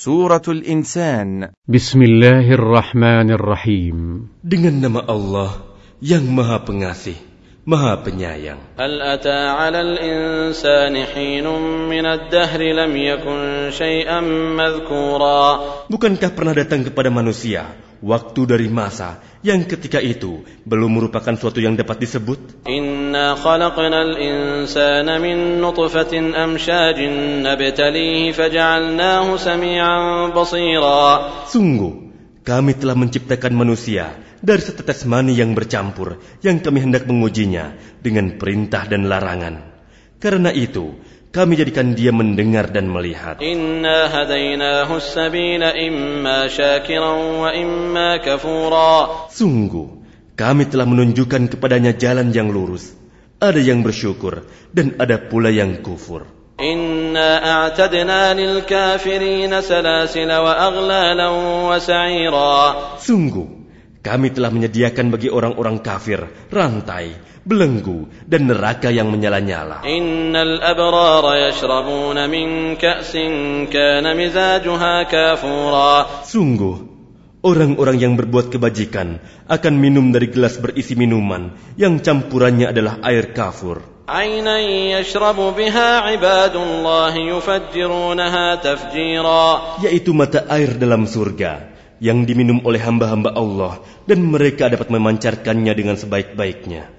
Suratul Insan بسم الله الرحمن الرحيم Dengan nama Allah yang Maha Pengasih, Maha Penyayang. هل أتى على الإنسان حين من الدهر لم يكن شيئا مذكورا Bukankah pernah datang kepada manusia waktu dari masa yang ketika itu belum merupakan suatu yang dapat disebut. Inna khalaqnal insana min nutfatin amsyajin nabtalihi faj'alnahu sami'an basira. Sungguh, kami telah menciptakan manusia dari setetes mani yang bercampur yang kami hendak mengujinya dengan perintah dan larangan. Karena itu, kami jadikan dia mendengar dan melihat. Sungguh, kami telah menunjukkan kepadanya jalan yang lurus. Ada yang bersyukur dan ada pula yang kufur. Sungguh, kami telah menyediakan bagi orang-orang kafir rantai, belenggu, dan neraka yang menyala-nyala. إن الأبرار يشربون من كأس كان مزاجها كافورا Sungguh, orang-orang yang berbuat kebajikan akan minum dari gelas berisi minuman yang campurannya adalah air kafur. عينا يشرب بها عباد الله يفجرونها تفجيرا Yaitu mata air dalam surga yang diminum oleh hamba-hamba Allah dan mereka dapat memancarkannya dengan sebaik-baiknya.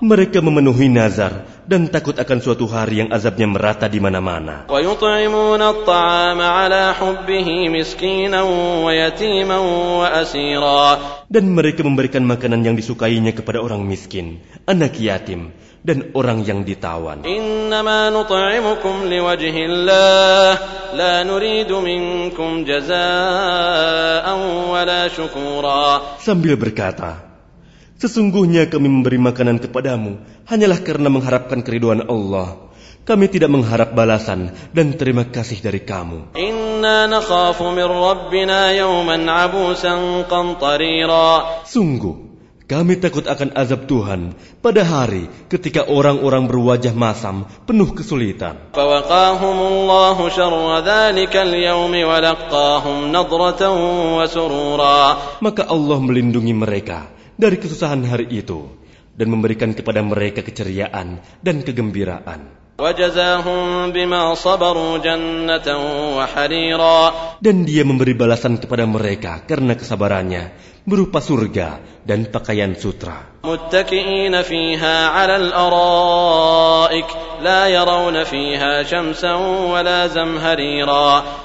Mereka memenuhi nazar dan takut akan suatu hari yang azabnya merata di mana-mana. Dan mereka memberikan makanan yang disukainya kepada orang miskin, anak yatim, dan orang yang ditawan. Sambil berkata, Sesungguhnya kami memberi makanan kepadamu hanyalah karena mengharapkan keriduan Allah. Kami tidak mengharap balasan dan terima kasih dari kamu. Sungguh, kami takut akan azab Tuhan pada hari ketika orang-orang berwajah masam penuh kesulitan. Maka Allah melindungi mereka dari kesusahan hari itu dan memberikan kepada mereka keceriaan dan kegembiraan. Dan dia memberi balasan kepada mereka karena kesabarannya berupa surga dan pakaian sutra.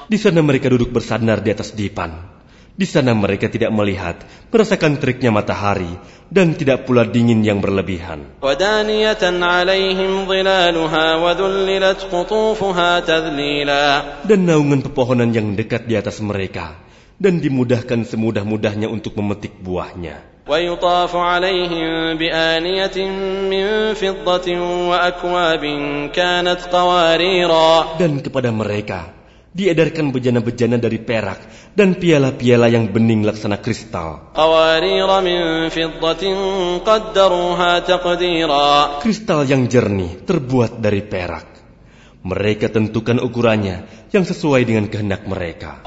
Di sana mereka duduk bersandar di atas dipan Di sana mereka tidak melihat, merasakan teriknya matahari, dan tidak pula dingin yang berlebihan. ودانية عليهم ظلالها وذللت قطوفها تذليلا Dan naungan pepohonan yang dekat di atas mereka, dan dimudahkan semudah-mudahnya untuk memetik buahnya. ويطاف عليهم بآنية من فضة وأكواب كانت قواريرا Dan kepada mereka diedarkan bejana-bejana dari perak dan piala-piala yang bening laksana kristal. Kristal yang jernih terbuat dari perak. Mereka tentukan ukurannya yang sesuai dengan kehendak mereka.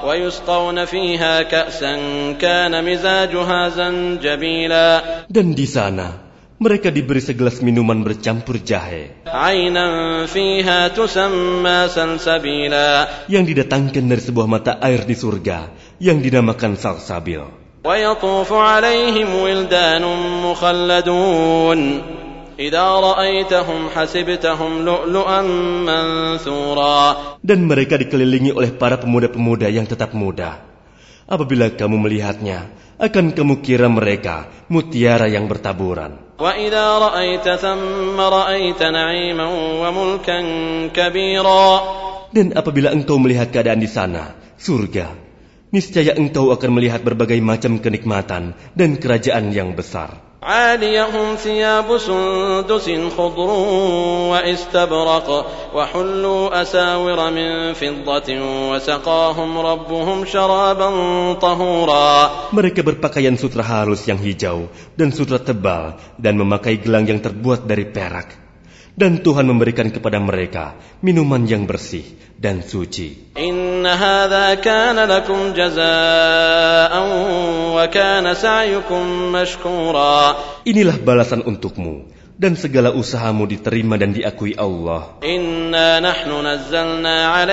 Dan di sana mereka diberi segelas minuman bercampur jahe. Yang didatangkan dari sebuah mata air di surga yang dinamakan salsabil. Dan mereka dikelilingi oleh para pemuda-pemuda yang tetap muda. Apabila kamu melihatnya, akan kamu kira mereka mutiara yang bertaburan. Dan apabila engkau melihat keadaan di sana, surga, niscaya engkau akan melihat berbagai macam kenikmatan dan kerajaan yang besar. عاليهم ثياب سندس خضر واستبرق وحلوا أساور من فضة وسقاهم ربهم شرابا طهورا Mereka berpakaian sutra halus yang hijau dan sutra tebal dan memakai gelang yang terbuat dari perak. Dan Tuhan memberikan kepada mereka minuman yang bersih dan suci. إن هذا كان لكم جزاء وكان سعيكم مشكورا Inilah balasan untukmu. dan segala usahamu diterima dan diakui Allah. Inna nahnu nazzalna.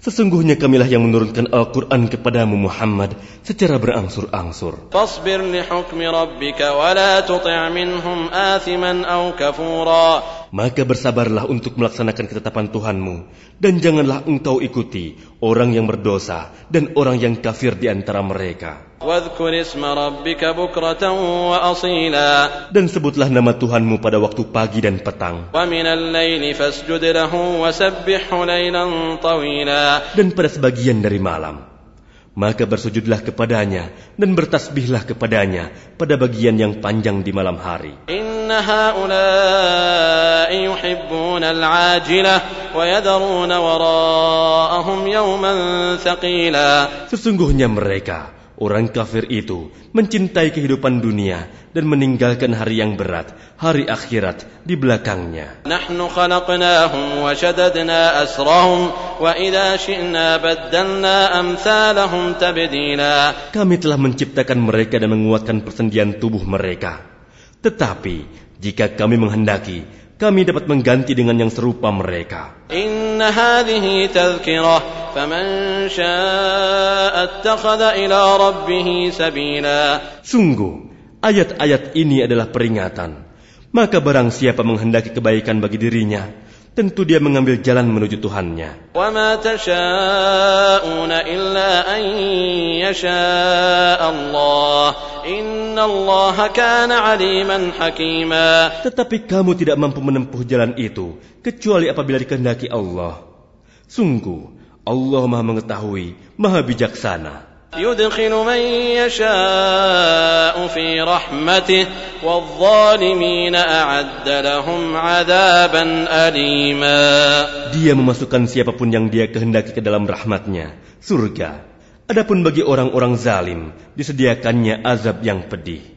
Sesungguhnya kamilah yang menurunkan Al-Qur'an kepadamu Muhammad secara berangsur-angsur. Maka bersabarlah untuk melaksanakan ketetapan Tuhanmu dan janganlah engkau ikuti orang yang berdosa dan orang yang kafir di antara mereka. Dan sebutlah nama Tuhanmu pada waktu pagi dan petang. Dan pada sebagian dari malam. Maka bersujudlah kepadanya dan bertasbihlah kepadanya pada bagian yang panjang di malam hari. Sesungguhnya mereka Orang kafir itu mencintai kehidupan dunia dan meninggalkan hari yang berat, hari akhirat di belakangnya. Kami telah menciptakan mereka dan menguatkan persendian tubuh mereka. Tetapi jika kami menghendaki, kami dapat mengganti dengan yang serupa mereka. Sungguh, ayat-ayat ini adalah peringatan. Maka barang siapa menghendaki kebaikan bagi dirinya, tentu dia mengambil jalan menuju Tuhannya. Tetapi kamu tidak mampu menempuh jalan itu, kecuali apabila dikehendaki Allah. Sungguh, Allah maha mengetahui, maha bijaksana. يدخل من يشاء في رحمته والظالمين أعد لهم عذابا أليما Dia memasukkan siapapun yang dia kehendaki ke dalam rahmatnya, surga. Adapun bagi orang-orang zalim, disediakannya azab yang pedih.